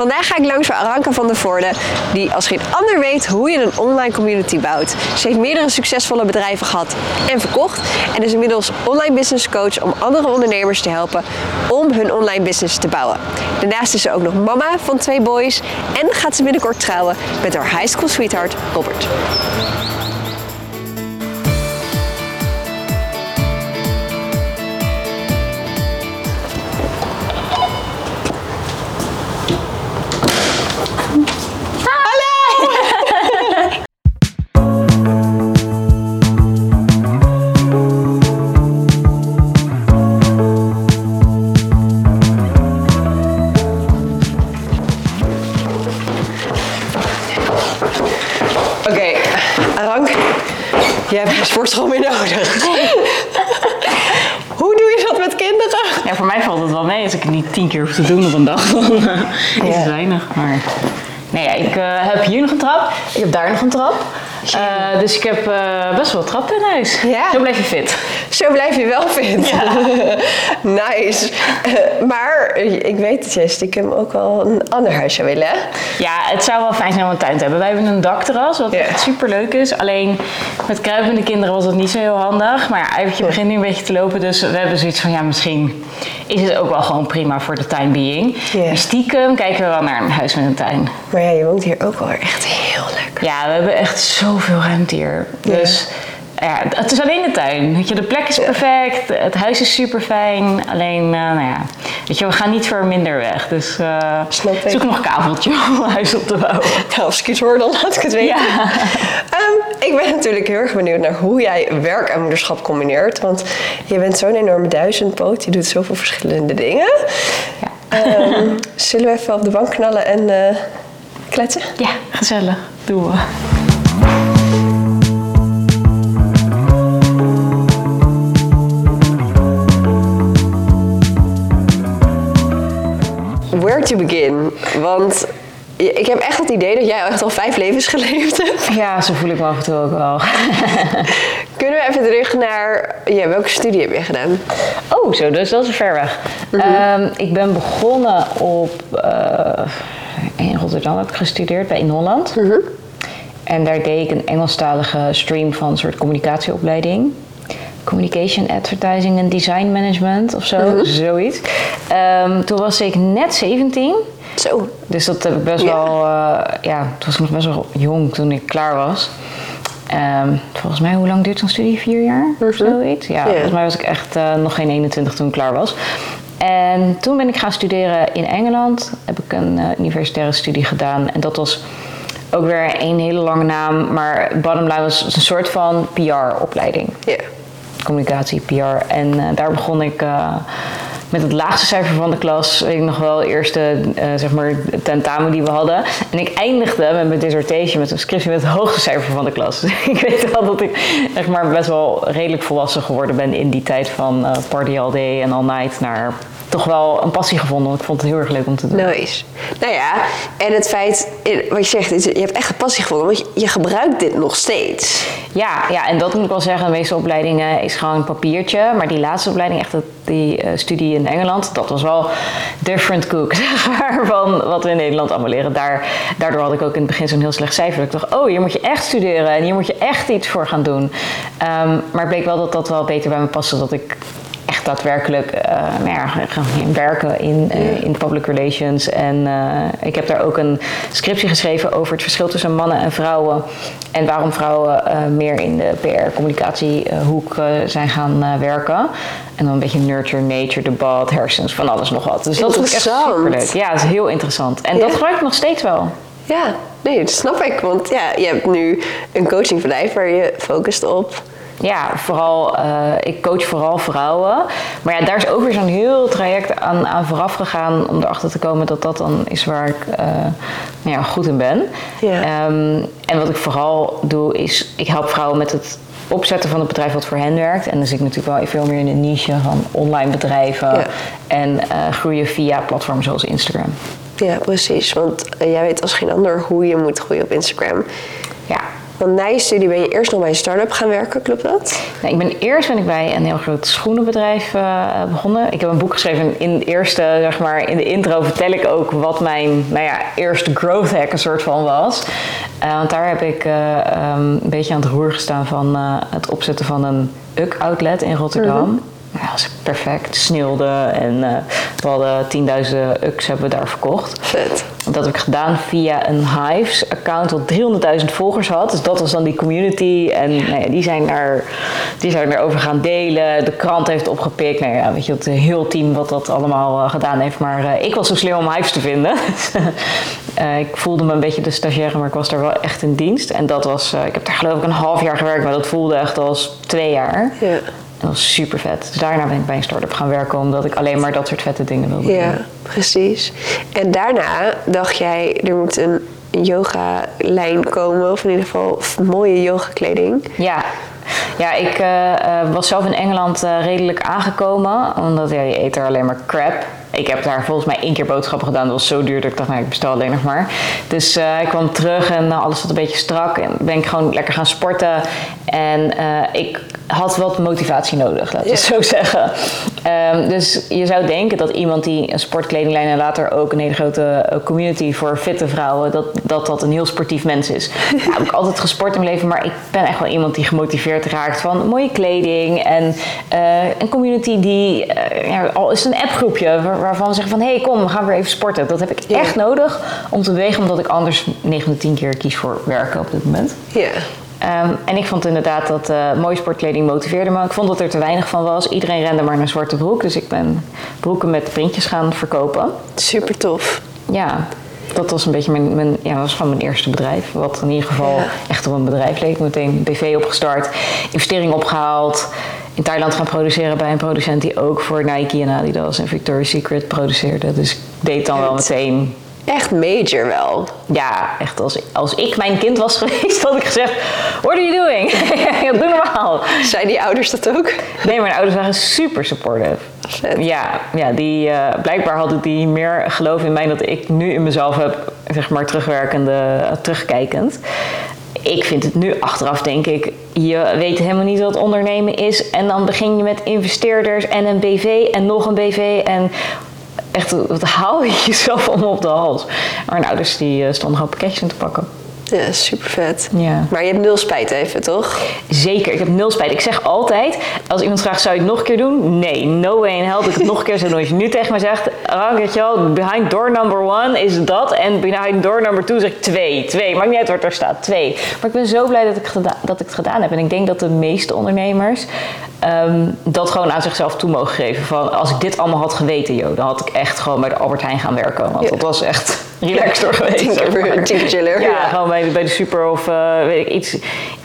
Vandaag ga ik langs bij Aranka van der Voorde, die als geen ander weet hoe je een online community bouwt. Ze heeft meerdere succesvolle bedrijven gehad en verkocht en is inmiddels online business coach om andere ondernemers te helpen om hun online business te bouwen. Daarnaast is ze ook nog mama van twee boys en gaat ze binnenkort trouwen met haar high school sweetheart Robert. Sportschool meer nodig. Hoe doe je dat met kinderen? Ja, voor mij valt het wel mee als ik het niet tien keer hoef te doen op een dag. Dan eh, is het Ja. weinig. Maar nee, ja, ik eh, heb hier nog een trap. Ik heb daar nog een trap. Eh, dus ik heb eh, best wel trappen in huis. Ja. Zo blijf je fit. Zo blijf je wel fit. nice. Eh, maar ik weet dat jij stiekem ook wel een ander huis zou willen, hè? Ja, het zou wel fijn zijn om een tuin te hebben. Wij hebben een dakterras, wat echt super leuk is. Alleen met kruipende kinderen was dat niet zo heel handig. Maar ja, begint nu een beetje te lopen. Dus we hebben zoiets van, ja, misschien is het ook wel gewoon prima voor de time being. Stiekem kijken we wel naar een huis met een tuin. Maar ja, je woont hier ook wel echt heel lekker. Ja, we hebben echt zoveel ruimte hier. Dus ja, het is alleen de tuin. Weet je, de plek is perfect, het huis is super fijn. Alleen, eh, nou ja, weet je, we gaan niet voor minder weg. Dus ik. zoek nog een kaveltje om een huis op te bouwen. Nou, als ik iets hoor, dan laat ik het weten. Ja. Ehm, ik ben natuurlijk heel erg benieuwd naar hoe jij werk en moederschap combineert. Want je bent zo'n enorme duizendpoot. Je doet zoveel verschillende dingen. Ja. Ehm, zullen we even op de bank knallen en eh, kletsen? ja, gezellig. Doen we. Where to begin? Want ik heb echt het idee dat jij echt al vijf levens geleefd hebt. Ja, zo voel ik me af en toe ook wel. Kunnen we even terug naar... Ja, welke studie heb je gedaan? Oh, zo, dus dat is ver weg. Ehm, ik ben begonnen op... eh, in Rotterdam heb ik gestudeerd, bij in Holland. En daar deed ik een Engelstalige stream van een soort communicatieopleiding. Communication, Advertising en Design Management of zo, zoiets. Ehm, toen was ik net 17. Zo. Dus dat heb ik best Ja. wel, eh, ja, toen was nog best wel jong toen ik klaar was. Ehm, volgens mij, hoe lang duurt zo'n studie? Vier jaar of zoiets? Ja, Ja. volgens mij was ik echt eh, nog geen 21 toen ik klaar was. En toen ben ik gaan studeren in Engeland. Heb ik een eh, universitaire studie gedaan. En dat was ook weer een hele lange naam. Maar bottom line was een soort van PR-opleiding Ja. Communicatie, PR. En eh, daar begon ik eh, met het laagste cijfer van de klas. Weet ik nog wel, de eerste eh, zeg maar, tentamen die we hadden. En ik eindigde met mijn dissertation, met een scriptie met het hoogste cijfer van de klas. Dus ik weet wel dat ik zeg maar, best wel redelijk volwassen geworden ben in die tijd van eh, party all day en all night naar toch wel een passie gevonden. Ik vond het heel erg leuk om te doen. Nice. Nou ja, en het feit, wat je zegt, je hebt echt een passie gevonden, want je, gebruikt dit nog steeds. Ja, ja, en dat moet ik wel zeggen. De meeste opleidingen is gewoon een papiertje. Maar die laatste opleiding, echt dat- die eh, studie in Engeland, dat was wel different cook, van wat we in Nederland allemaal leren. Daar, daardoor had ik ook in het begin zo'n heel slecht cijfer. Ik dacht, oh, hier moet je echt studeren en hier moet je echt iets voor gaan doen. Ehm, maar het bleek wel dat dat wel beter bij me paste, dat ik echt daadwerkelijk eh, nou ja, gaan werken in, eh, in public relations. En eh, ik heb daar ook een scriptie geschreven over het verschil tussen mannen en vrouwen. En waarom vrouwen meer in de PR-communicatiehoek eh, zijn gaan werken. En dan een beetje nurture, nature, debat, hersens, van alles nog wat. Dus dat ik echt superleuk. Ja, dat is heel interessant. En Ja. dat gebruik ik nog steeds wel. Ja, nee, dat snap ik. Want ja, je hebt nu een coachingbedrijf waar je focust op. Ja, vooral, eh, ik coach vooral vrouwen. Maar ja, daar is ook weer zo'n heel traject aan, aan vooraf gegaan om erachter te komen dat dat dan is waar ik eh, nou ja, goed in ben. Ja. Ehm, en wat ik vooral doe is, ik help vrouwen met het opzetten van het bedrijf wat voor hen werkt. En dan zit ik natuurlijk wel veel meer in de niche van online bedrijven Ja. en eh, groeien via platforms zoals Instagram. Ja, precies. Want jij weet als geen ander hoe je moet groeien op Instagram. Ja, Want na je studie ben je eerst nog bij een start-up gaan werken, klopt dat? Nou, ik ben, eerst ben ik bij een heel groot schoenenbedrijf uh, begonnen. Ik heb een boek geschreven. In de eerste, zeg maar, in de intro vertel ik ook wat mijn nou ja, eerste growth hack een soort van was. Uh, want daar heb ik uh, um, een beetje aan het roer gestaan van het opzetten van een UC-outlet in Rotterdam. Mm -hmm. Ja, dat was perfect. Sneeuwde en uh, we hadden tienduizenden UX hebben we daar verkocht. Vet. Dat heb ik gedaan via een Hives-account wat 300.000 volgers had. Dus dat was dan die community. En nou ja, die, zijn daar, die zijn erover gaan delen. De krant heeft opgepikt. Nou ja, weet je, het heel team wat dat allemaal uh, gedaan heeft. Maar uh, ik was zo slim om Hives te vinden. ik voelde me een beetje de stagiaire, maar ik was daar wel echt in dienst. En dat was, ik heb daar geloof ik een half jaar gewerkt. Maar dat voelde echt als twee jaar. Ja. Dat was super vet. Dus daarna ben ik bij een start-up gaan werken omdat ik alleen maar dat soort vette dingen wilde doen. Ja, precies. En daarna dacht jij, er moet een yoga-lijn komen, of in ieder geval mooie yoga-kleding. Ja. Ja, ik uh, was zelf in Engeland uh, redelijk aangekomen, omdat ja, je eet er alleen maar crap. Ik heb daar volgens mij één keer boodschappen gedaan. Dat was zo duur dat ik dacht, nou, ik bestel alleen nog maar. Dus uh, ik kwam terug en uh, alles zat een beetje strak. En ben ik gewoon lekker gaan sporten. En uh, ik had wat motivatie nodig, laten we het zo zeggen. Um, dus je zou denken dat iemand die een sportkledinglijn en later ook een hele grote community voor fitte vrouwen, dat dat, dat een heel sportief mens is. Ja, heb ik altijd gesport in mijn leven, maar ik ben echt wel iemand die gemotiveerd raakt van mooie kleding en een community die, ja, al is het een appgroepje waarvan we zeggen van hé hey, kom we gaan weer even sporten. Dat heb ik echt nodig om te bewegen omdat ik anders 9 van de 10 keer kies voor werken op dit moment. Ja. Ehm, en ik vond inderdaad dat eh, mooie sportkleding motiveerde me. Ik vond dat er te weinig van was. Iedereen rende maar naar zwarte broek. Dus ik ben broeken met printjes gaan verkopen. Super tof. Ja, dat was een beetje mijn, mijn, ja, dat was gewoon mijn eerste bedrijf. Wat in ieder geval Ja. echt op een bedrijf leek. Meteen een BV opgestart, investering opgehaald. In Thailand gaan produceren bij een producent die ook voor Nike en Adidas en Victoria's Secret produceerde. Dus ik deed dan wel meteen Echt major wel. ja, echt als, als ik mijn kind was geweest, had ik gezegd: What are you doing? doe normaal. Zijn die ouders dat ook? Nee, mijn ouders waren super supportive. Vet. Ja, ja die, eh, blijkbaar hadden die meer geloof in mij dat ik nu in mezelf heb, zeg maar terugwerkende, eh, terugkijkend. Ik vind het nu achteraf, denk ik, je weet helemaal niet wat ondernemen is. En dan begin je met investeerders en een BV en nog een BV. En echt, wat haal je jezelf om op de hals? Maar mijn ouders die eh, stonden gewoon pakketjes in te pakken. Ja, super vet. Ja. Maar je hebt nul spijt even, toch? Zeker, ik heb nul spijt. Ik zeg altijd, als iemand vraagt, zou je het nog een keer doen? Nee, no way in hell dat ik het nog een keer zou doen. Als je nu tegen mij zegt, ah, weet je wel, behind door number one is dat. En behind door number two zeg ik twee. Twee, maakt niet uit wat er staat, twee. Maar ik ben zo blij dat ik, dat ik het gedaan heb. En ik denk dat de meeste ondernemers ehm, dat gewoon aan zichzelf toe mogen geven. Van, als ik dit allemaal had geweten, joh, dan had ik echt gewoon bij de Albert Heijn gaan werken. Want Ja. dat was echt relaxed door geweest. Tien keer chiller. Ja, gewoon bij, bij de super of eh, weet ik, iets,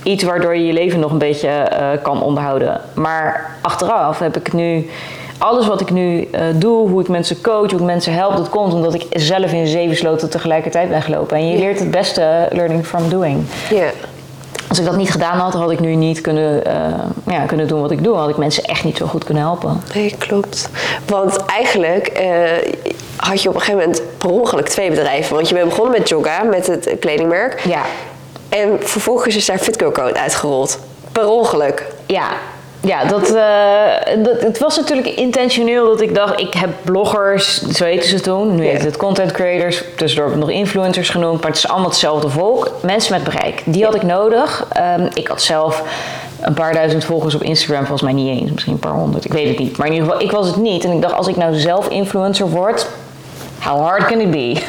iets waardoor je je leven nog een beetje eh, kan onderhouden. Maar achteraf heb ik nu. Alles wat ik nu eh, doe, hoe ik mensen coach, hoe ik mensen help, dat komt omdat ik zelf in zeven sloten tegelijkertijd ben gelopen. En je leert het beste learning from doing. Ja. Als ik dat niet gedaan had, had ik nu niet kunnen, ja, kunnen doen wat ik doe. Had ik mensen echt niet zo goed kunnen helpen. Nee, klopt. Want eigenlijk had je op een gegeven moment per ongeluk twee bedrijven. Want je bent begonnen met Jogga, met het kledingmerk. Ja, En vervolgens is daar Fitco Code uitgerold. Per ongeluk. Ja, ja dat, eh, dat, het was natuurlijk intentioneel dat ik dacht, ik heb bloggers, zo heten ze toen. Nu Ja. heet het content creators, tussendoor nog influencers genoemd. Maar het is allemaal hetzelfde volk. Mensen met bereik, die had ik nodig. Ehm, ik had zelf een paar duizend volgers op Instagram, volgens mij niet eens. Misschien een paar honderd, ik weet het niet. Maar in ieder geval, ik was het niet. En ik dacht, als ik nou zelf influencer word, How hard can it be?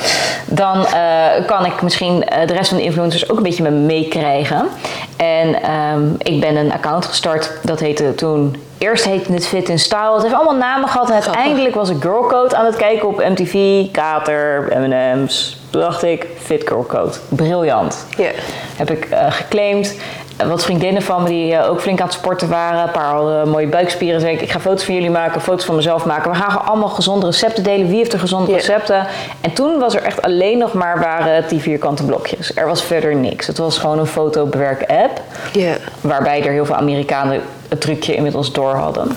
Dan eh, kan ik misschien eh, de rest van de influencers ook een beetje meekrijgen. En ehm, ik ben een account gestart. Dat heette toen... Eerst heette het Fit in Style. Het heeft allemaal namen gehad. En uiteindelijk was ik Girlcode aan het kijken op MTV. Kater, M&M's. Toen dacht ik, Fit Girlcode. Briljant. Ja. Heb ik eh, geclaimd. Eh, Wat vriendinnen van me die eh, ook flink aan het sporten waren. Een paar hadden mooie buikspieren. Zei ik, ik ga foto's van jullie maken, foto's van mezelf maken. We gaan allemaal gezonde recepten delen. Wie heeft er gezonde recepten? En toen was er echt alleen nog maar waren het die vierkante blokjes. Er was verder niks. Het was gewoon een fotobewerk app. Waarbij er heel veel Amerikanen het trucje inmiddels door hadden.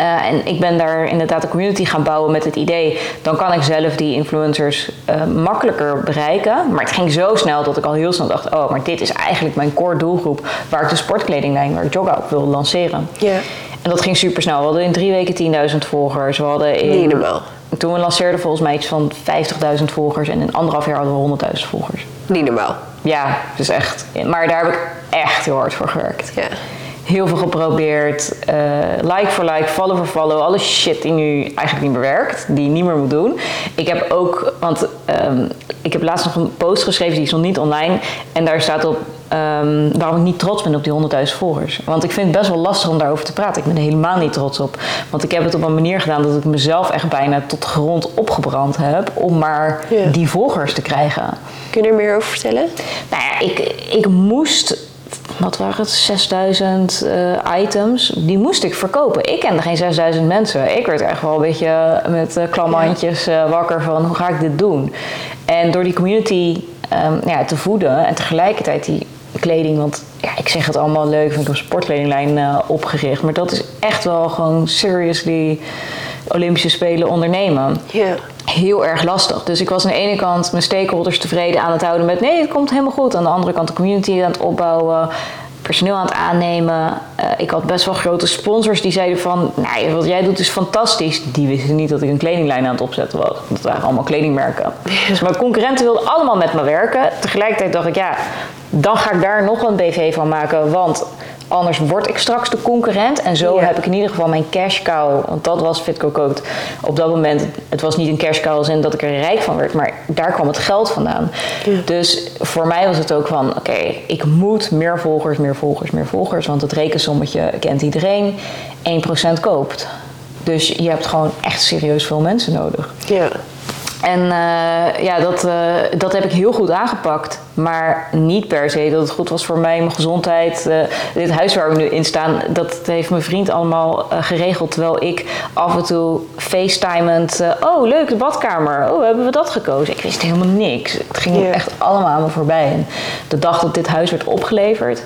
Eh, en ik ben daar inderdaad een community gaan bouwen met het idee, dan kan ik zelf die influencers eh, makkelijker bereiken. Maar het ging zo snel dat ik al heel snel dacht, oh, maar dit is eigenlijk mijn core doelgroep waar ik de sportkledinglijn, waar ik Jogga op wil lanceren. Ja. En dat ging super snel. We hadden in drie weken 10.000 volgers. We hadden in, Niet normaal. Toen we lanceerden volgens mij iets van 50.000 volgers. En in anderhalf jaar hadden we 100.000 volgers. Niet normaal. Ja, dus echt. Maar daar heb ik echt heel hard voor gewerkt. Ja. Heel veel geprobeerd. eh, like voor like, follow voor follow. Alle shit die nu eigenlijk niet meer werkt. Die je niet meer moet doen. Ik heb ook, want ehm, ik heb laatst nog een post geschreven. Die is nog niet online. En daar staat op ehm, waarom ik niet trots ben op die 100.000 volgers. Want ik vind het best wel lastig om daarover te praten. Ik ben er helemaal niet trots op. Want ik heb het op een manier gedaan dat ik mezelf echt bijna tot grond opgebrand heb. Om maar Ja. die volgers te krijgen. Kun je er meer over vertellen? Nou ja, ik, ik moest, wat waren het, 6000 eh, items, die moest ik verkopen. Ik kende geen 6000 mensen. Ik werd echt wel een beetje met uh, klamme handjes eh, wakker van hoe ga ik dit doen? En door die community ehm, ja, te voeden en tegelijkertijd die kleding, want ja, ik zeg het allemaal leuk, want ik heb een sportkledinglijn eh, opgericht, maar dat is echt wel gewoon seriously Olympische Spelen ondernemen Ja. Heel erg lastig. Dus ik was aan de ene kant mijn stakeholders tevreden aan het houden met nee, het komt helemaal goed. Aan de andere kant de community aan het opbouwen, personeel aan het aannemen. Eh, ik had best wel grote sponsors die zeiden van, nou, wat jij doet is fantastisch. Die wisten niet dat ik een kledinglijn aan het opzetten was. Dat waren allemaal kledingmerken. Dus mijn concurrenten wilden allemaal met me werken. Tegelijkertijd dacht ik, ja, dan ga ik daar nog een BV van maken, want Anders word ik straks de concurrent. En zo Ja. heb ik in ieder geval mijn cash cow. Want dat was Fitco Code. Op dat moment, het was niet een cash cow als in dat ik er rijk van werd. Maar daar kwam het geld vandaan. Dus voor mij was het ook van, oké, ik moet meer volgers, meer volgers, meer volgers. Want het rekensommetje kent iedereen. 1% koopt. Dus je hebt gewoon echt serieus veel mensen nodig. Ja. En eh, ja, dat, eh, dat heb ik heel goed aangepakt. Maar niet per se dat het goed was voor mij, mijn gezondheid. Eh, dit huis waar we nu in staan, dat heeft mijn vriend allemaal geregeld. Terwijl ik af en toe facetimend... oh, leuk, de badkamer. Oh, hebben we dat gekozen? Ik wist helemaal niks. Het ging echt allemaal aan me voorbij. En de dag dat dit huis werd opgeleverd...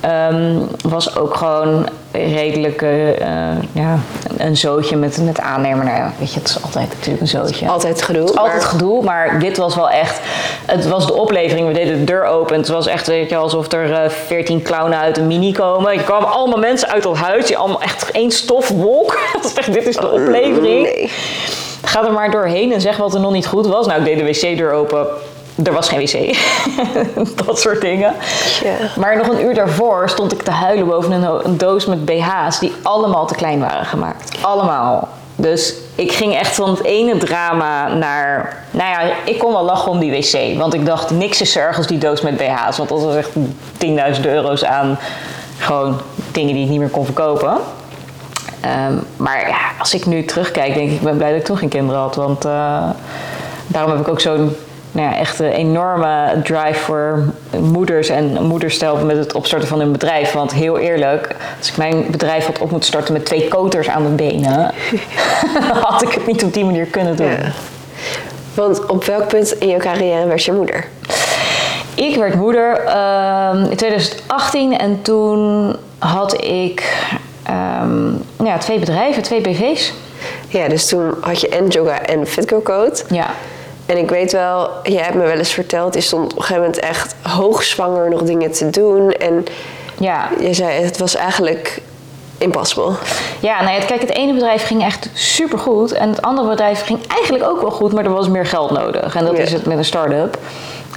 ehm, was ook gewoon redelijk eh, eh, ja, een zootje met, met aannemer. Nou ja, weet je, het is altijd natuurlijk een zootje. Altijd gedoe. Het is altijd maar- gedoe, maar dit was wel echt. Het was de oplevering. We deden de deur open. Het was echt weet je, alsof er eh, veertien clownen uit een mini komen. Er kwamen allemaal mensen uit dat huis. Die allemaal echt één stofwolk. Dit is de oplevering. Nee. Ga er maar doorheen en zeg wat er nog niet goed was. Nou, ik deed de wc-deur open. Er was geen wc. dat soort dingen. Maar nog een uur daarvoor stond ik te huilen boven een doos met BH's die allemaal te klein waren gemaakt. Allemaal. Dus ik ging echt van het ene drama naar. Nou ja, ik kon wel lachen om die wc. Want ik dacht, niks is zo erg als die doos met BH's. Want dat was echt 10.000 euro's aan gewoon dingen die ik niet meer kon verkopen. Ehm, maar ja, als ik nu terugkijk, denk ik, ik ben blij dat ik toen geen kinderen had. Want eh, daarom heb ik ook zo'n nou ja, echt een enorme drive voor moeders en moeders te helpen met het opstarten van hun bedrijf. Want heel eerlijk, als ik mijn bedrijf had op moeten starten met twee koters aan mijn benen, had ik het niet op die manier kunnen doen. Ja. Want op welk punt in je carrière werd je moeder? Ik werd moeder ehm, in 2018 en toen had ik ehm, ja, twee bedrijven, twee BV's. Ja, dus toen had je en Joga en Fitco Code. Ja. En ik weet wel, jij hebt me wel eens verteld, je stond op een gegeven moment echt hoogzwanger nog dingen te doen. En Ja, je zei, het was eigenlijk impossible. Ja, nou ja, kijk, het ene bedrijf ging echt supergoed. En het andere bedrijf ging eigenlijk ook wel goed, maar er was meer geld nodig. En dat Ja. is het met een start-up.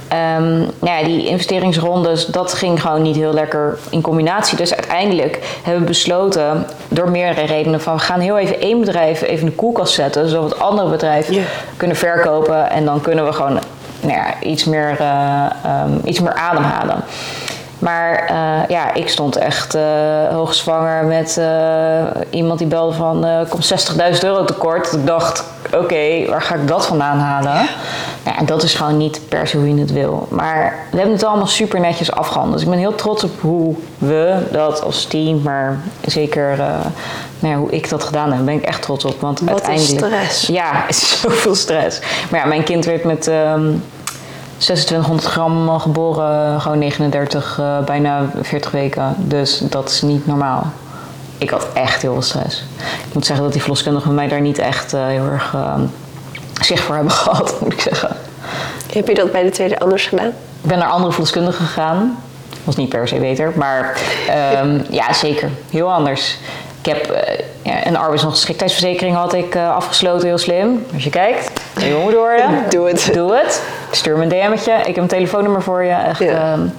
Ehm, nou ja, die investeringsrondes, dat ging gewoon niet heel lekker in combinatie. Dus uiteindelijk hebben we besloten, door meerdere redenen, van we gaan heel even één bedrijf even in de koelkast zetten, zodat we het andere bedrijf kunnen verkopen. En dan kunnen we gewoon nou ja, iets, meer, eh, ehm, iets meer ademhalen. Maar eh, ja, ik stond echt eh hoogzwanger met eh, iemand die belde van... komt 60.000 euro tekort. Ik dacht, oké, waar ga ik dat vandaan halen? Ja, en dat is gewoon niet per se hoe je het wil. Maar we hebben het allemaal super netjes afgehandeld. Dus ik ben heel trots op hoe we dat als team... maar zeker nou ja, hoe ik dat gedaan heb, ben ik echt trots op. Want Wat uiteindelijk... stress. Ja, het is zoveel stress. Maar ja, mijn kind werd met... ehm, 2600 gram al geboren, gewoon 39, eh, bijna 40 weken. Dus dat is niet normaal. ik had echt heel veel stress. Ik moet zeggen dat die verloskundigen mij daar niet echt eh, heel erg uh, zicht voor hebben gehad, moet ik zeggen. Heb je dat bij de tweede anders gedaan? Ik ben naar andere verloskundigen gegaan. Was niet per se beter, maar um, ja, zeker. Heel anders. Ik heb uh, ja, een arbeidsongeschiktheidsverzekering had ik uh, afgesloten, heel slim. Als je kijkt, je moeder worden? Doe het. Doe het. Stuur me een DM'tje. Ik heb een telefoonnummer voor je. Echt, ja. um,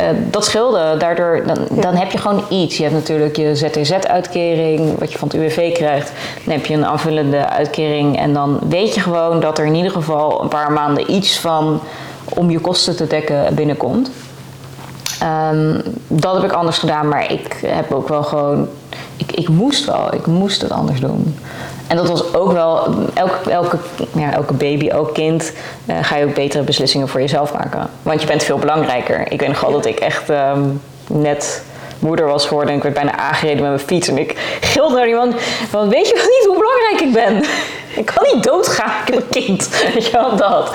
uh, dat scheelde. Daardoor, dan, ja. dan, heb je gewoon iets. Je hebt natuurlijk je ZTZ-uitkering, wat je van het UWV krijgt. Dan heb je een aanvullende uitkering. En dan weet je gewoon dat er in ieder geval een paar maanden iets van om je kosten te dekken binnenkomt. Um, dat heb ik anders gedaan, maar ik heb ook wel gewoon. Ik, ik moest wel, ik moest het anders doen. En dat was ook wel, elke, elke, ja, elke baby, elk kind, uh, ga je ook betere beslissingen voor jezelf maken. Want je bent veel belangrijker. Ik weet nog wel dat ik echt um, net moeder was geworden en ik werd bijna aangereden met mijn fiets. En ik gilde naar iemand van, weet je wel niet hoe belangrijk ik ben? Ik kan niet doodgaan, ik heb een kind. Weet je wel, dat.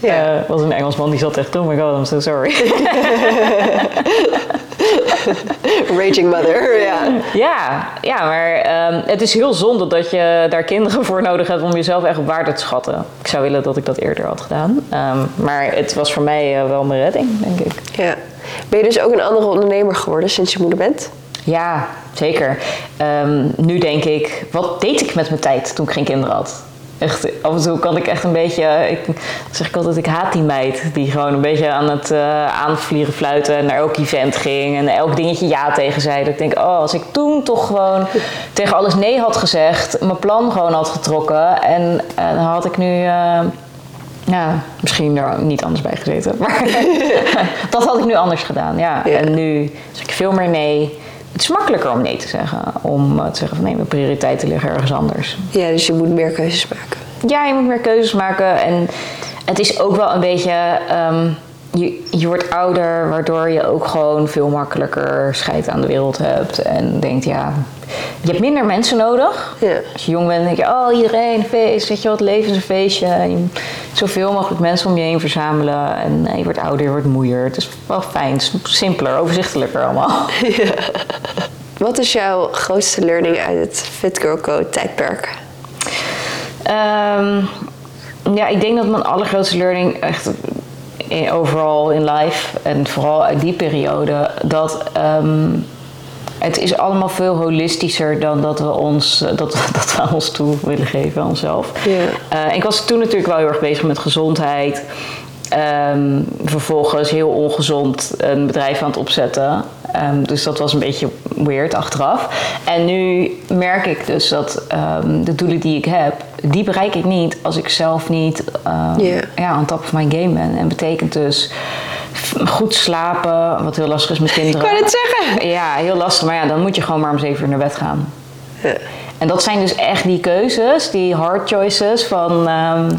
Ja. Uh, was een Engelsman die zat echt, oh my god, I'm so sorry. Raging mother, ja. Ja, ja maar um, het is heel zonde dat je daar kinderen voor nodig hebt om jezelf echt op waarde te schatten. Ik zou willen dat ik dat eerder had gedaan. Um, maar het was voor mij uh, wel mijn redding, denk ik. Ja. Ben je dus ook een andere ondernemer geworden sinds je moeder bent? Ja, zeker. Um, nu denk ik, wat deed ik met mijn tijd toen ik geen kinderen had? Echt, af en toe kan ik echt een beetje, ik, zeg ik altijd, ik haat die meid die gewoon een beetje aan het uh, aanvliegen fluiten naar elk event ging en elk dingetje ja tegen zei. Dat ik denk, oh, als ik toen toch gewoon tegen alles nee had gezegd, mijn plan gewoon had getrokken en uh, dan had ik nu. Uh, ja, misschien er niet anders bij gezeten. Maar dat had ik nu anders gedaan. Ja. ja. En nu zeg ik veel meer nee. Het is makkelijker om nee te zeggen. Om te zeggen van nee, mijn prioriteiten liggen ergens anders. Ja, dus je moet meer keuzes maken. Ja, je moet meer keuzes maken. En het is ook wel een beetje... Um, je, je wordt ouder, waardoor je ook gewoon veel makkelijker scheid aan de wereld hebt. En denkt, ja, je hebt minder mensen nodig. Ja. Als je jong bent, denk je, oh, iedereen, een feest, weet je wat, leven is een feestje. En je moet zoveel mogelijk mensen om je heen verzamelen. En je wordt ouder, je wordt moeier. Het is wel fijn, simpeler, overzichtelijker allemaal. Ja. Wat is jouw grootste learning uit het Fit Girl Code tijdperk? Um, ja, ik denk dat mijn allergrootste learning echt overal in life en vooral uit die periode, dat um, het is allemaal veel holistischer dan dat we ons, dat, dat we ons toe willen geven aan onszelf. Yeah. Uh, ik was toen natuurlijk wel heel erg bezig met gezondheid. Um, vervolgens heel ongezond een bedrijf aan het opzetten. Um, dus dat was een beetje weird achteraf. En nu merk ik dus dat um, de doelen die ik heb, die bereik ik niet als ik zelf niet yeah. ja, on top of my game ben. En betekent dus goed slapen, wat heel lastig is met kinderen. Ik kan het zeggen. Ja, heel lastig. Maar ja, dan moet je gewoon maar om zeven uur naar bed gaan. Ja. En dat zijn dus echt die keuzes, die hard choices van... Um,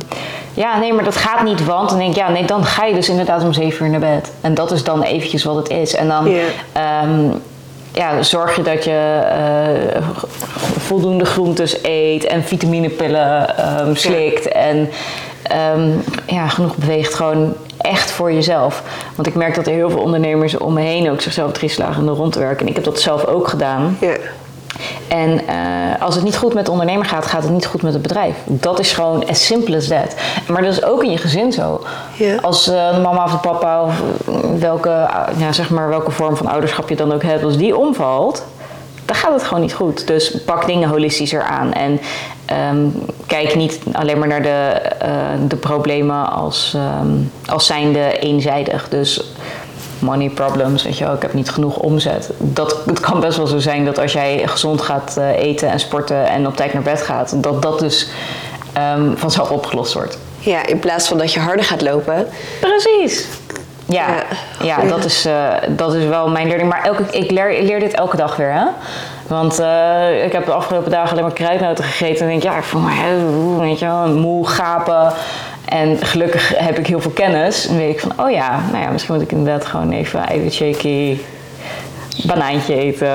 ja, nee, maar dat gaat niet, want... Dan denk ik, ja, nee, dan ga je dus inderdaad om zeven uur naar bed. En dat is dan eventjes wat het is. En dan... Yeah. Um, ja, zorg je dat je uh, voldoende groentes eet en vitaminepillen um, slikt. En ja, genoeg beweegt gewoon echt voor jezelf. Want ik merk dat er heel veel ondernemers om me heen ook zichzelf drieslagen om rond te werken. En ik heb dat zelf ook gedaan. Ja. En uh, als het niet goed met de ondernemer gaat, gaat het niet goed met het bedrijf. Dat is gewoon as simple as that. Maar dat is ook in je gezin zo. Als uh, de mama of de papa of welke, ja, zeg maar welke vorm van ouderschap je dan ook hebt, als die omvalt, dan gaat het gewoon niet goed. Dus pak dingen holistischer aan. En um, kijk niet alleen maar naar de, uh, de problemen als, um, als zijnde eenzijdig. Dus money problems, weet je wel, ik heb niet genoeg omzet. Dat, het kan best wel zo zijn dat als jij gezond gaat uh, eten en sporten en op tijd naar bed gaat, dat dat dus um, vanzelf opgelost wordt. Ja, in plaats van dat je harder gaat lopen. Precies. Ja, ja, ja, dat, is, uh, dat is wel mijn leerling. Maar elke, ik, leer, ik leer dit elke dag weer. Hè? Want uh, ik heb de afgelopen dagen alleen maar kruidnoten gegeten. En denk ja, ik voel me weet je wel, moe, gapen. En gelukkig heb ik heel veel kennis. En weet ik van, oh ja, nou ja, misschien moet ik inderdaad gewoon even eiwitshaky, banaantje eten.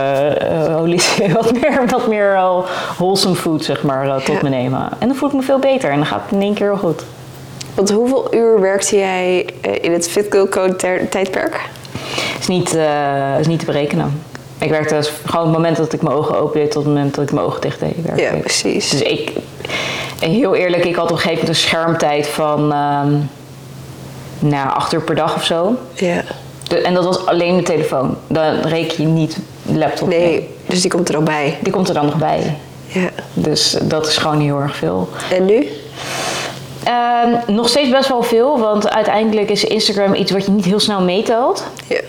Uh, wat meer, wat meer uh, wholesome food, zeg maar, uh, tot ja. me nemen. En dan voel ik me veel beter en dan gaat het in één keer heel goed. Want hoeveel uur werkte jij in het Fit Code tijdperk? Is niet, is niet te berekenen. Ik werkte dus gewoon het moment dat ik mijn ogen open deed tot het moment dat ik mijn ogen dicht deed. werkte Ja, precies. Dus ik, heel eerlijk, ik had op een gegeven moment een schermtijd van ehm nou, acht uur per dag of zo. Ja. De- en dat was alleen de telefoon. Dan reken je niet laptop mee. Nee, dus die komt er ook bij. Die komt er dan nog bij. Ja. Dus dat is gewoon heel erg veel. En nu? Ehm, nog steeds best wel veel, want uiteindelijk is Instagram iets wat je niet heel snel meetelt. Ja.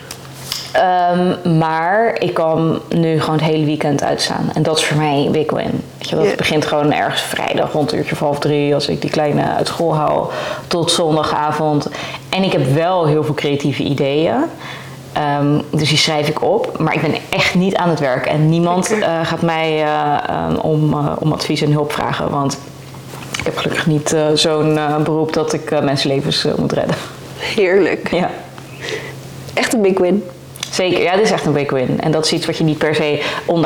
Ehm, maar ik kan nu gewoon het hele weekend uitstaan. En dat is voor mij een big win. Weet je, dat begint gewoon ergens vrijdag rond een uurtje of half drie... als ik die kleine uit school haal, tot zondagavond. En ik heb wel heel veel creatieve ideeën. Ehm, dus die schrijf ik op. Maar ik ben echt niet aan het werk. En niemand eh, gaat mij eh, eh, om, eh, om advies en hulp vragen. Want ik heb gelukkig niet zo'n beroep dat ik mensenlevens moet redden. Heerlijk. Ja. Echt een big win. Zeker, ja, dit is echt een big win. En dat is iets wat je niet per se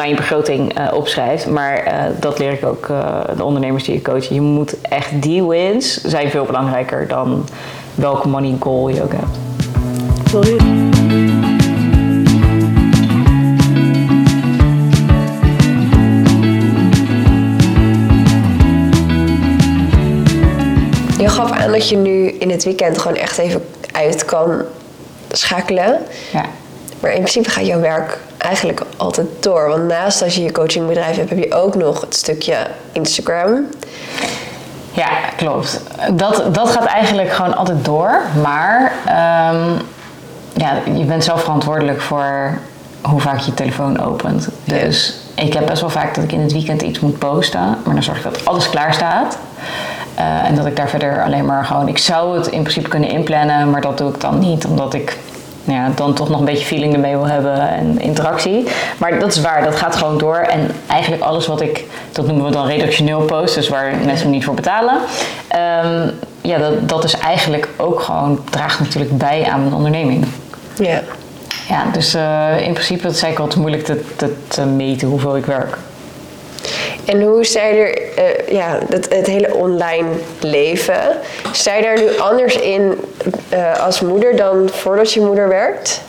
je begroting eh, opschrijft. Maar eh, dat leer ik ook eh, de ondernemers die ik coach. Je moet echt die wins zijn veel belangrijker dan welke money goal je ook hebt. Mooi. Je gaf aan dat je nu in het weekend gewoon echt even uit kan schakelen. Ja. Maar in principe gaat jouw werk eigenlijk altijd door. Want naast als je je coachingbedrijf hebt, heb je ook nog het stukje Instagram. Ja, klopt. Dat, dat gaat eigenlijk gewoon altijd door. Maar ehm, ja, je bent zelf verantwoordelijk voor hoe vaak je je telefoon opent. Dus ik heb best wel vaak dat ik in het weekend iets moet posten. Maar dan zorg ik dat alles klaar staat. Eh, en dat ik daar verder alleen maar gewoon... Ik zou het in principe kunnen inplannen, maar dat doe ik dan niet. Omdat ik ja, dan toch nog een beetje feeling ermee wil hebben en interactie. Maar dat is waar, dat gaat gewoon door. En eigenlijk alles wat ik, dat noemen we dan redactioneel post, dus waar mensen me niet voor betalen. Ehm, ja, dat, dat is eigenlijk ook gewoon, draagt natuurlijk bij aan mijn onderneming. Ja. Ja, dus eh, in principe het is eigenlijk wat moeilijk te, te, te meten hoeveel ik werk. En hoe sta je er, eh, ja, het, het hele online leven, sta je daar nu anders in eh, als moeder dan voordat je moeder werkt?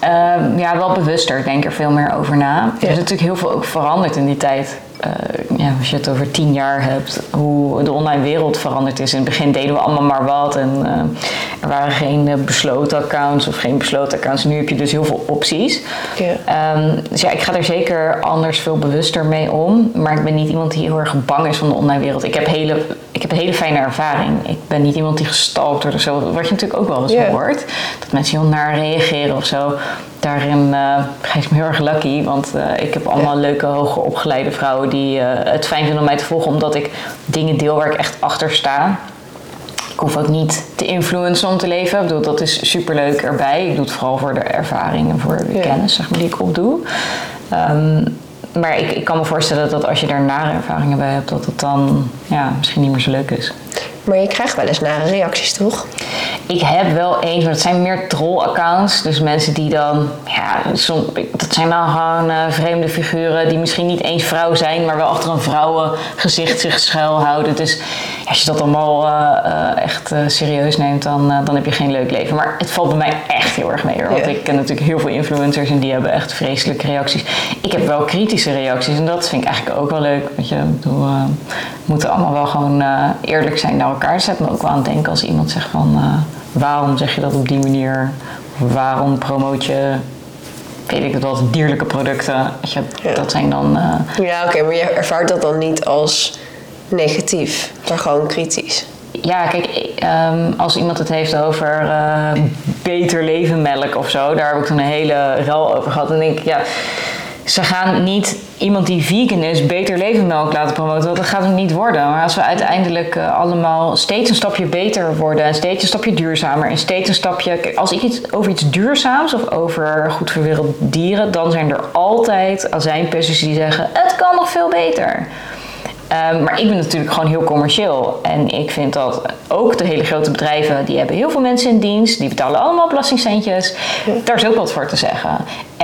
Ehm, ja, wel bewuster. Ik denk er veel meer over na. Er is natuurlijk heel veel ook veranderd in die tijd. Eh, ja, als je het over tien jaar hebt, hoe de online wereld veranderd is. In het begin deden we allemaal maar wat en eh, er waren geen eh, besloten accounts of geen besloten accounts. Nu heb je dus heel veel opties. Ja. Ehm, dus ja, ik ga er zeker anders veel bewuster mee om. Maar ik ben niet iemand die heel erg bang is van de online wereld. Ik heb, hele, ik heb een hele fijne ervaring. Ik ben niet iemand die gestalkt wordt of zo. Wat je natuurlijk ook wel eens hoort. Dat mensen heel naar reageren of zo. Daarin ga ik me heel erg lucky. Want eh, ik heb allemaal leuke, hoger opgeleide vrouwen die eh, het fijn vinden om mij te volgen. Omdat ik dingen deel waar ik echt achter sta. Ik hoef ook niet te influencen om te leven. Ik bedoel, dat is superleuk erbij. Ik doe het vooral voor de ervaring en voor de Ja. kennis zeg maar, die ik opdoe. Ehm, maar ik, ik kan me voorstellen dat als je daar nare ervaringen bij hebt, dat het dan ja, misschien niet meer zo leuk is. Maar je krijgt wel eens nare reacties, toch? Ik heb wel eens, maar dat zijn meer troll-accounts. Dus mensen die dan, ja, som, dat zijn dan gewoon vreemde figuren die misschien niet eens vrouw zijn, maar wel achter een vrouwengezicht zich schuilhouden. Dus als je dat allemaal eh, eh, echt eh, serieus neemt, dan, dan heb je geen leuk leven. Maar het valt bij mij echt heel erg mee hoor. Want Ja. ik ken natuurlijk heel veel influencers en die hebben echt vreselijke reacties. Ik heb wel kritische reacties en dat vind ik eigenlijk ook wel leuk. Want je, bedoel, we moeten allemaal wel gewoon eerlijk zijn naar elkaar. Zet me ook wel aan het denken als iemand zegt van waarom zeg je dat op die manier? Waarom promoot je, weet ik het wel, dierlijke producten? Je, Ja. Dat zijn dan... Ja, oké, maar je ervaart dat dan niet als negatief, maar gewoon kritisch. Ja, kijk, ehm, als iemand het heeft over eh, beter leven melk of zo, daar heb ik toen een hele rel over gehad. En denk ik, ja, ze gaan niet iemand die vegan is beter leven melk laten promoten, want dat gaat het niet worden. Maar als we uiteindelijk eh, allemaal steeds een stapje beter worden en steeds een stapje duurzamer en steeds een stapje. Kijk, als ik iets over iets duurzaams of over goed voor de wereld dieren, dan zijn er altijd azijnpissers die zeggen: het kan nog veel beter. Ehm, maar ik ben natuurlijk gewoon heel commercieel. En ik vind dat ook de hele grote bedrijven, die hebben heel veel mensen in dienst. Die betalen allemaal belastingcentjes. Daar is ook wat voor te zeggen.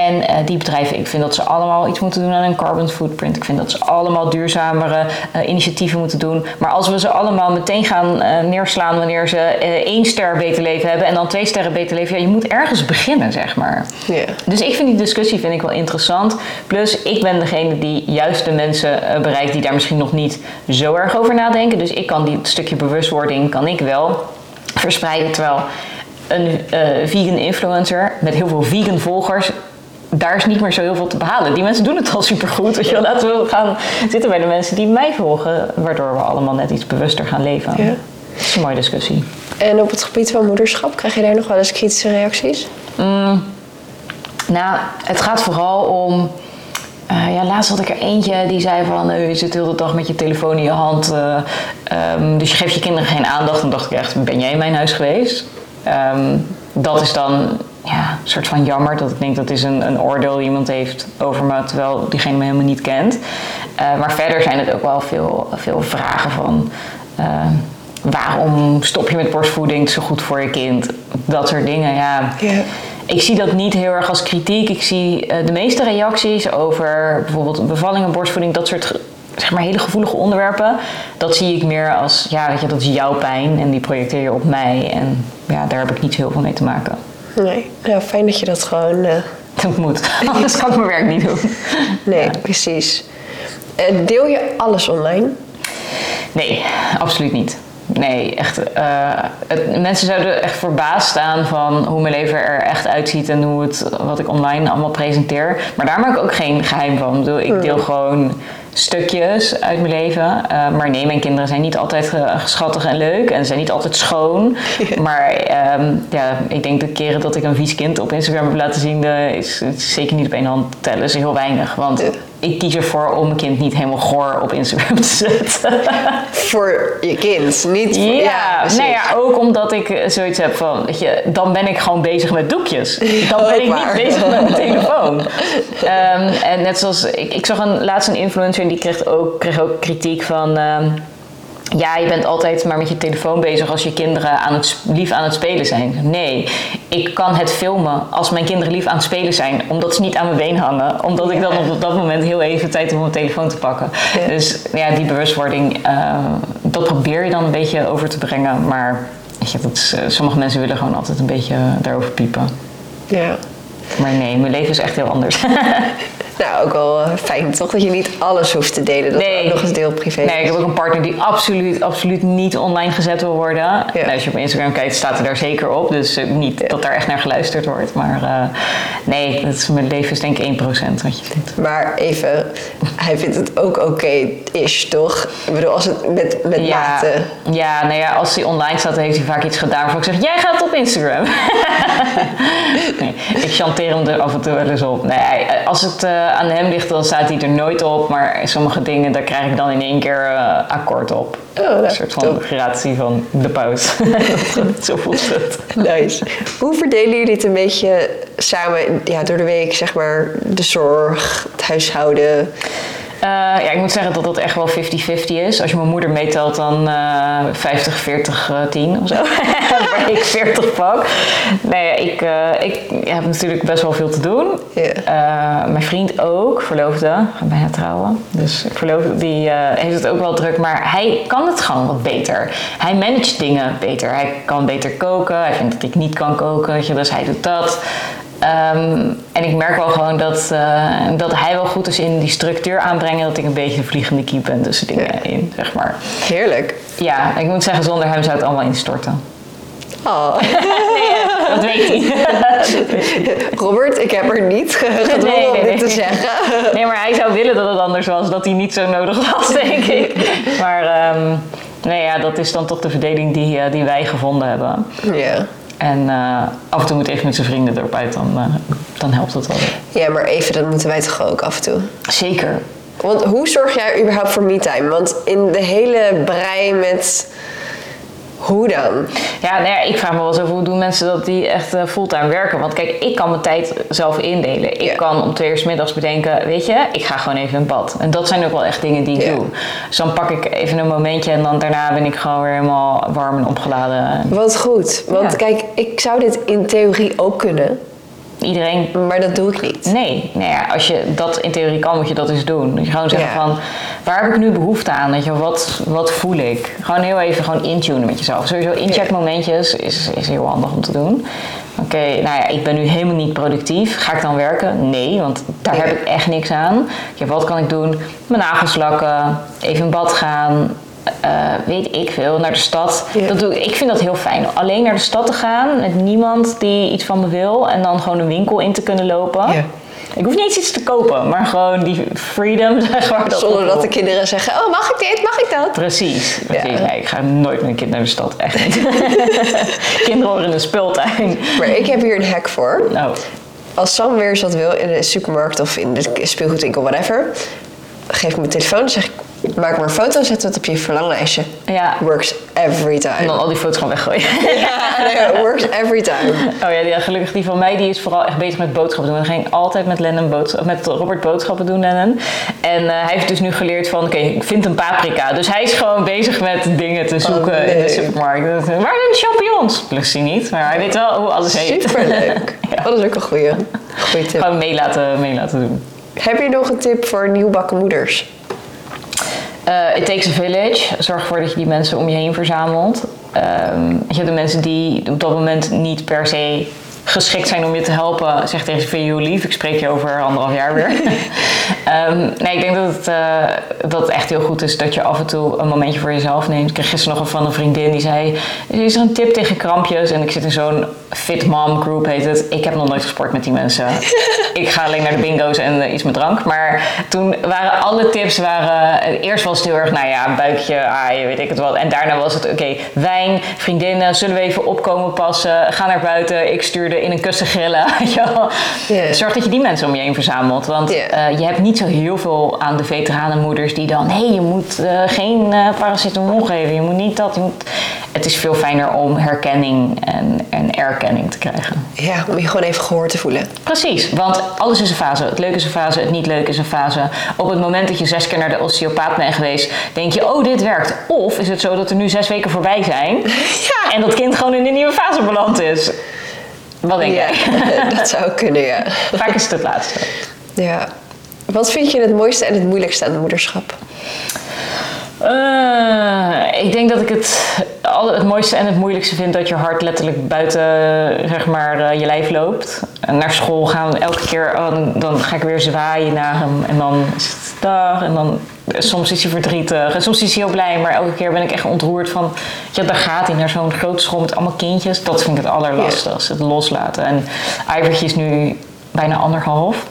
En eh, die bedrijven, ik vind dat ze allemaal iets moeten doen aan hun carbon footprint. Ik vind dat ze allemaal duurzamere eh, initiatieven moeten doen. Maar als we ze allemaal meteen gaan eh, neerslaan wanneer ze één ster beter leven hebben en dan twee sterren beter leven, ja, je moet ergens beginnen, zeg maar. Ja. Dus ik vind die discussie vind ik wel interessant. Plus, ik ben degene die juist de mensen bereikt die daar misschien nog niet zo erg over nadenken. Dus ik kan die stukje bewustwording kan ik wel verspreiden. Terwijl een vegan influencer met heel veel vegan volgers daar is niet meer zo heel veel te behalen. Die mensen doen het al supergoed. Weet je Laten we gaan zitten bij de mensen die mij volgen, waardoor we allemaal net iets bewuster gaan leven. Ja. Dat is een mooie discussie. En op het gebied van moederschap, krijg je daar nog wel eens kritische reacties? Mm, nou, het gaat vooral om. Uh, ja, laatst had ik er eentje die zei van uh, je zit de hele dag met je telefoon in je hand. Uh, um, dus je geeft je kinderen geen aandacht. Dan dacht ik echt, ben jij in mijn huis geweest? Um, dat is dan ja, een soort van jammer dat ik denk dat is een, een oordeel die iemand heeft over me, terwijl diegene me helemaal niet kent. Maar verder zijn het ook wel veel, veel vragen van uh, waarom stop je met borstvoeding, zo goed voor je kind, dat soort dingen. Ja. Ik zie dat niet heel erg als kritiek. Ik zie uh, de meeste reacties over bijvoorbeeld bevallingen, borstvoeding, dat soort zeg maar hele gevoelige onderwerpen. Dat zie ik meer als, ja, weet je, dat is jouw pijn en die projecteer je op mij. En ja, daar heb ik niet heel veel mee te maken. Nee, ja, fijn dat je dat gewoon... Uh... Dat moet, anders kan ik mijn werk niet doen. Nee, precies. Uh, deel je alles online? Nee, absoluut niet. Nee, echt. Uh, het, mensen zouden echt verbaasd staan van hoe mijn leven er echt uitziet en hoe het, wat ik online allemaal presenteer. Maar daar maak ik ook geen geheim van. Ik, bedoel, ik deel gewoon stukjes uit mijn leven. Uh, maar nee, mijn kinderen zijn niet altijd schattig en leuk en zijn niet altijd schoon. Maar um, ja, ik denk de keren dat ik een vies kind op Instagram heb laten zien, is, is zeker niet op één hand tellen. is heel weinig. Want ik kies ervoor om mijn kind niet helemaal goor op Instagram te zetten. voor je kind, niet voor... Ja, ja, nou ja, ook omdat ik zoiets heb van, weet je, dan ben ik gewoon bezig met doekjes. Dan ben ik niet bezig met mijn telefoon. Um, en net zoals, ik, ik zag een, laatst een influencer en die kreeg ook, kreeg ook kritiek van... Um, ja, je bent altijd maar met je telefoon bezig als je kinderen aan het, lief aan het spelen zijn. Nee, ik kan het filmen als mijn kinderen lief aan het spelen zijn, omdat ze niet aan mijn been hangen. Omdat ik dan op dat moment heel even tijd heb om mijn telefoon te pakken. Dus ja, die bewustwording, uh, dat probeer je dan een beetje over te brengen. Maar weet je, dat is, uh, sommige mensen willen gewoon altijd een beetje daarover piepen. Ja. Maar nee, mijn leven is echt heel anders. Nou, ook wel uh, fijn toch dat je niet alles hoeft te delen. Dat nee. ook nog eens deel privé Nee, ik heb ook een partner die absoluut, absoluut niet online gezet wil worden. Ja. Nou, als je op Instagram kijkt, staat hij daar zeker op. Dus uh, niet ja. dat daar echt naar geluisterd wordt. Maar uh, nee, dat is, mijn leven is denk ik 1% wat je doet. Maar even, hij vindt het ook oké is, toch? Ik bedoel, als het met, met ja. mate... Ja, nou ja, als hij online staat, heeft hij vaak iets gedaan waarvan ik zeg, jij gaat op Instagram. nee, ik chanteer hem er af en toe wel eens op. Nee, als het aan hem ligt, dan staat hij er nooit op. Maar sommige dingen, daar krijg ik dan in één keer uh, akkoord op. Oh, een soort van gratie van de pauze. Zo voelt het. Nice. Hoe verdelen jullie het een beetje samen ja, door de week, zeg maar, de zorg, het huishouden? Uh, ja, ik moet zeggen dat dat echt wel 50-50 is. Als je mijn moeder meetelt, dan uh, 50, 40, uh, 10 of zo. Waar ik 40 pak. Nee, ik, uh, ik heb natuurlijk best wel veel te doen. Yeah. mijn vriend ook, verloofde, gaat bijna trouwen. Dus verloofde, die heeft het ook wel druk. Maar hij kan het gewoon wat beter. Hij managt dingen beter. Hij kan beter koken. Hij vindt dat ik niet kan koken. Weet je, dus hij doet dat. Um, en ik merk wel gewoon dat, uh, dat hij wel goed is in die structuur aanbrengen. Dat ik een beetje een vliegende kiep ben tussen dingen ja. in, zeg maar. Heerlijk. Ja, ik moet zeggen, zonder hem zou het allemaal instorten. Oh. nee, dat weet hij. Robert, ik heb er niet gedwongen nee, nee, nee. om dit te zeggen. Nee, maar hij zou willen dat het anders was. Dat hij niet zo nodig was, denk ik. Maar um, nee, ja, dat is dan toch de verdeling die, uh, die wij gevonden hebben. Ja. En uh, af en toe moet even met zijn vrienden uit, dan, uh, dan helpt dat wel. Ja, maar even, dat moeten wij toch ook af en toe? Zeker. Want hoe zorg jij überhaupt voor me-time? Want in de hele brei met Hoe dan? Ja, nou ja, ik vraag me wel eens over hoe doen mensen dat die echt eh, fulltime werken. Want kijk, ik kan mijn tijd zelf indelen. Ik Ja. kan om twee uur 's middags bedenken, weet je, ik ga gewoon even in bad. En dat zijn ook wel echt dingen die ik Ja. doe. Dus dan pak ik even een momentje en dan daarna ben ik gewoon weer helemaal warm en opgeladen. Wat goed. Want kijk, ik zou dit in theorie ook kunnen, Iedereen maar dat doe ik niet. Nee, nou ja, als je dat in theorie kan, moet je dat eens doen. Dat je gewoon zeggen Ja. van, waar heb ik nu behoefte aan? Weet je, wat, wat voel ik? Gewoon heel even gewoon intunen met jezelf. Sowieso incheckmomentjes is, is heel handig om te doen. Oké, nou ja, ik ben nu helemaal niet productief. Ga ik dan werken? Nee, want daar Ja. heb ik echt niks aan. Ja, wat kan ik doen? Mijn nagels lakken, even in bad gaan. Eh, weet ik veel, naar de stad. Ja. Dat doe ik. ik vind dat heel fijn. Alleen naar de stad te gaan met niemand die iets van me wil en dan gewoon een winkel in te kunnen lopen. Ja. Ik hoef niet eens iets te kopen, maar gewoon die freedom, zeg maar. dat Zonder dat de kinderen zeggen, oh mag ik dit, mag ik dat? Precies. precies. Ja. Nee, ik ga nooit met een kind naar de stad, echt niet. Kinderen horen in de speeltuin. Maar ik heb hier een hack voor. Nou, Als Sam weer eens wat wil in de supermarkt of in de speelgoedwinkel, whatever, geef ik mijn telefoon, zeg ik, maak maar een foto, zet het op je verlanglijstje. ja. Works every En time. dan al die foto's gaan weggooien. Ja, nee, works every time. Oh ja, die, gelukkig die van mij die is vooral echt bezig met boodschappen doen. Dan ging ik altijd met, Lennon boods- of met Robert boodschappen doen, Lennon. En eh, hij heeft dus nu geleerd van, oké, ik vind een paprika. Dus hij is gewoon bezig met dingen te zoeken in de supermarkt. Waar zijn de champignons? Lust hij niet, maar hij weet wel hoe alles heet. Superleuk. Ja. Dat is ook een goede, goede tip. Gewoon mee laten, mee laten doen. Heb je nog een tip voor nieuwbakken moeders? Eh, it takes a village. Zorg ervoor dat je die mensen om je heen verzamelt. Ehm, je hebt de mensen die op dat moment niet per se geschikt zijn om je te helpen. Zeg tegen ze, lief? Ik spreek je over anderhalf jaar weer. Ehm, nee, ik denk dat het, eh, dat het echt heel goed is dat je af en toe een momentje voor jezelf neemt. Ik kreeg gisteren nog een van een vriendin die zei... Is er een tip tegen krampjes? En ik zit in zo'n fit mom group heet het. Ik heb nog nooit gesport met die mensen. ik ga alleen naar de bingo's en eh, iets met drank. Maar toen waren alle tips... Waren, eh, eerst was het heel erg, nou ja, buikje, aaien, weet ik het wat. En daarna was het, oké, wijn, vriendinnen, zullen we even opkomen passen? Ga naar buiten, ik stuurde in een kussen grillen. Zorg dat je die mensen om je heen verzamelt. Want eh, je hebt niet zo heel veel aan de veteranenmoeders die dan... hé, hey, je moet eh, geen eh, paracetamol geven, je moet niet dat. Je moet... Het is veel fijner om herkenning en, en erkenning te krijgen. Ja, om je gewoon even gehoord te voelen. Precies, want alles is een fase. Het leuke is een fase, het niet leuke is een fase. Op het moment dat je zes keer naar de osteopaat bent geweest, denk je, oh, dit werkt. Of is het zo dat er nu zes weken voorbij zijn Ja. en dat kind gewoon in een nieuwe fase beland is? Wat denk Ja, jij? dat zou kunnen, ja. Vaak is het het laatste. ja. Wat vind je het mooiste en het moeilijkste aan het moederschap? Eh, ik denk dat ik het, het mooiste en het moeilijkste vind dat je hart letterlijk buiten zeg maar, eh, je lijf loopt. En naar school gaan elke keer, oh, dan, ga ik weer zwaaien naar hem. En dan is het dag. En dan, soms is hij verdrietig. En soms is hij heel blij. Maar elke keer ben ik echt ontroerd van, ja, daar gaat hij naar zo'n grote school met allemaal kindjes. Dat vind ik het allerlastigste, het loslaten. En Ivertje is nu bijna anderhalf.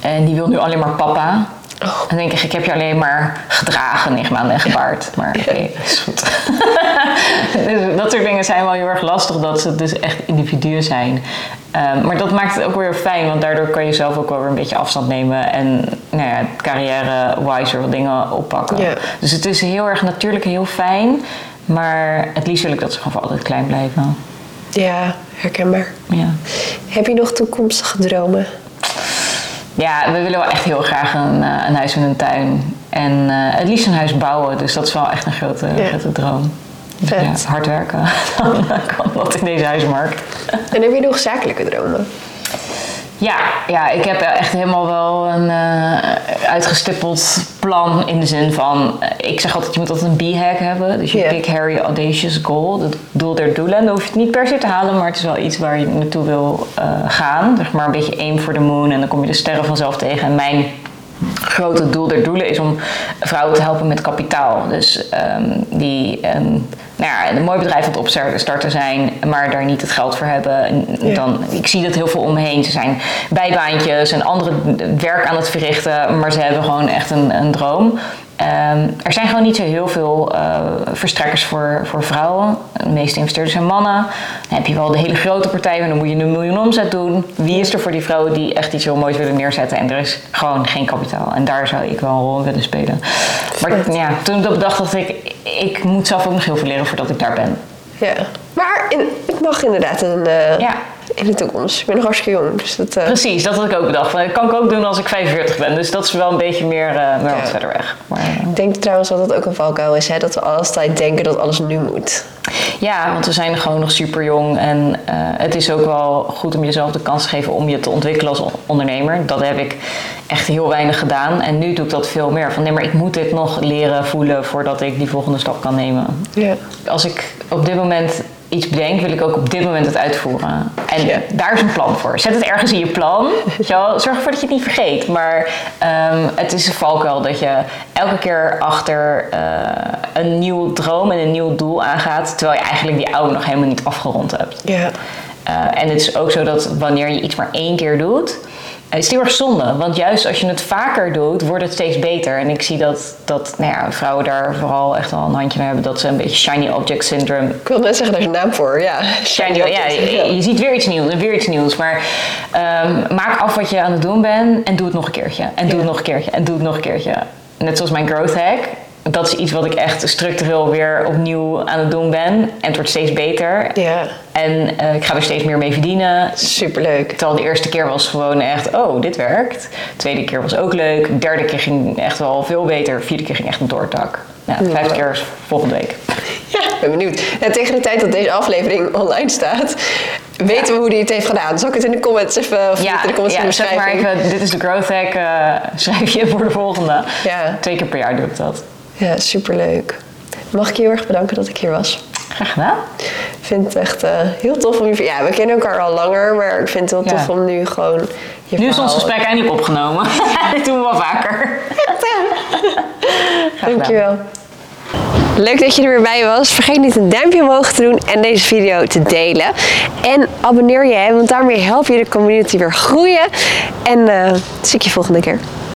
En die wil nu alleen maar papa. Oh. Dan denk ik, ik heb je alleen maar gedragen, negen maanden en gebaard. Maar oké, is goed. dus dat soort dingen zijn wel heel erg lastig, dat ze dus echt individuen zijn. Ehm, maar dat maakt het ook weer fijn, want daardoor kan je zelf ook wel weer een beetje afstand nemen. En nou ja, carrière-wise wat dingen oppakken. Ja. Dus het is heel erg natuurlijk en heel fijn. Maar het liefst wil ik dat ze gewoon voor altijd klein blijven. Ja, herkenbaar. Ja. Heb je nog toekomstige dromen? Ja, we willen wel echt heel graag een, eh, een huis met een tuin. En eh, het liefst een huis bouwen. Dus dat is wel echt een grote, Ja. grote droom. Dus Vet. ja, hard werken. Dan kan dat in deze huismarkt. En heb je nog zakelijke dromen? Ja, ja, ik heb echt helemaal wel een eh, uitgestippeld plan in de zin van... eh, ik zeg altijd, je moet altijd een B-hack hebben. Dus je Ja. pick Harry Audacious Goal, het doel der doelen. Dan hoef je het niet per se te halen, maar het is wel iets waar je naartoe wil eh, gaan. Zeg maar een beetje aim for the moon en dan kom je de sterren vanzelf tegen. En mijn grote doel der doelen is om vrouwen te helpen met kapitaal. Dus ehm, die een, nou ja, een mooi bedrijf aan het opstarten zijn, maar daar niet het geld voor hebben. Ja. Dan, ik zie dat heel veel om me heen. Ze zijn bijbaantjes en andere werk aan het verrichten, maar ze hebben gewoon echt een, een droom. Ehm, er zijn gewoon niet zo heel veel eh, verstrekkers voor, voor vrouwen. De meeste investeerders zijn mannen. Dan heb je wel de hele grote partijen, dan moet je een miljoen omzet doen. Wie is er voor die vrouwen die echt iets heel moois willen neerzetten? En er is gewoon geen kapitaal. En daar zou ik wel een rol in willen spelen. Maar ja, toen ik dat bedacht, dacht ik, ik moet zelf ook nog heel veel leren voordat ik daar ben. Ja. Maar in, het mag inderdaad een, eh, Ja. In de toekomst. Ik ben nog hartstikke jong, dus dat... eh, Precies, dat had ik ook bedacht. Dat kan ik ook doen als ik 45 ben. Dus dat is wel een beetje meer, eh meer wat verder weg. Maar, eh, Ik denk trouwens dat dat ook een valkuil is, hè? dat we altijd denken dat alles nu moet. Ja, want we zijn gewoon nog super jong en het is ook wel goed om jezelf de kans te geven om je te ontwikkelen als on- ondernemer. Dat heb ik echt heel weinig gedaan en nu doe ik dat veel meer. Van nee, maar ik moet dit nog leren voelen voordat ik die volgende stap kan nemen. Ja. Als ik op dit moment iets bedenk, wil ik ook op dit moment het uitvoeren. En daar is een plan voor. Zet het ergens in je plan. Weet je wel? Zorg ervoor dat je het niet vergeet. Maar ehm, het is een valkuil dat je elke keer achter eh, een nieuw droom en een nieuw doel aangaat. Terwijl je eigenlijk die oude nog helemaal niet afgerond hebt. Ja. Eh, en het is ook zo dat wanneer je iets maar één keer doet, eh, is het heel erg zonde. Want juist als je het vaker doet, wordt het steeds beter. En ik zie dat, dat nou ja, vrouwen daar vooral echt wel een handje naar hebben. Dat ze een beetje shiny object syndrome Ik wil net zeggen, daar is een naam voor. Ja, Shiny, ja, je, je ziet weer iets nieuws en weer iets nieuws. Maar ehm, maak af wat je aan het doen bent en doe het nog een keertje. En doe Ja. het nog een keertje en doe het nog een keertje. Net zoals mijn growth hack. Dat is iets wat ik echt structureel weer opnieuw aan het doen ben. En het wordt steeds beter. Ja, En eh, ik ga er steeds meer mee verdienen. superleuk. Terwijl de eerste keer was gewoon echt, oh, dit werkt. De tweede keer was ook leuk. De derde keer ging echt wel veel beter. De vierde keer ging echt een doortak. Ja, de vijfde keer is volgende week. Ja, ben benieuwd. Ja, tegen de tijd dat deze aflevering online staat, weten we hoe hij het heeft gedaan. Zal ik het in de comments even, of niet in de comments in de zeg maar even, dit is de growth hack, eh, schrijf je voor de volgende. Ja. Twee keer per jaar doe ik dat. Ja, superleuk. Mag ik je heel erg bedanken dat ik hier was? Graag gedaan. Ik vind het echt eh, heel tof om je... Ja, we kennen elkaar al langer, maar ik vind het heel Ja. tof om nu gewoon je Nu is ons gesprek eindelijk opgenomen. Dit doen we wel vaker. Dankjewel. Leuk dat je er weer bij was. Vergeet niet een duimpje omhoog te doen en deze video te delen. En abonneer je, want daarmee help je de community weer groeien. En eh zie ik je volgende keer.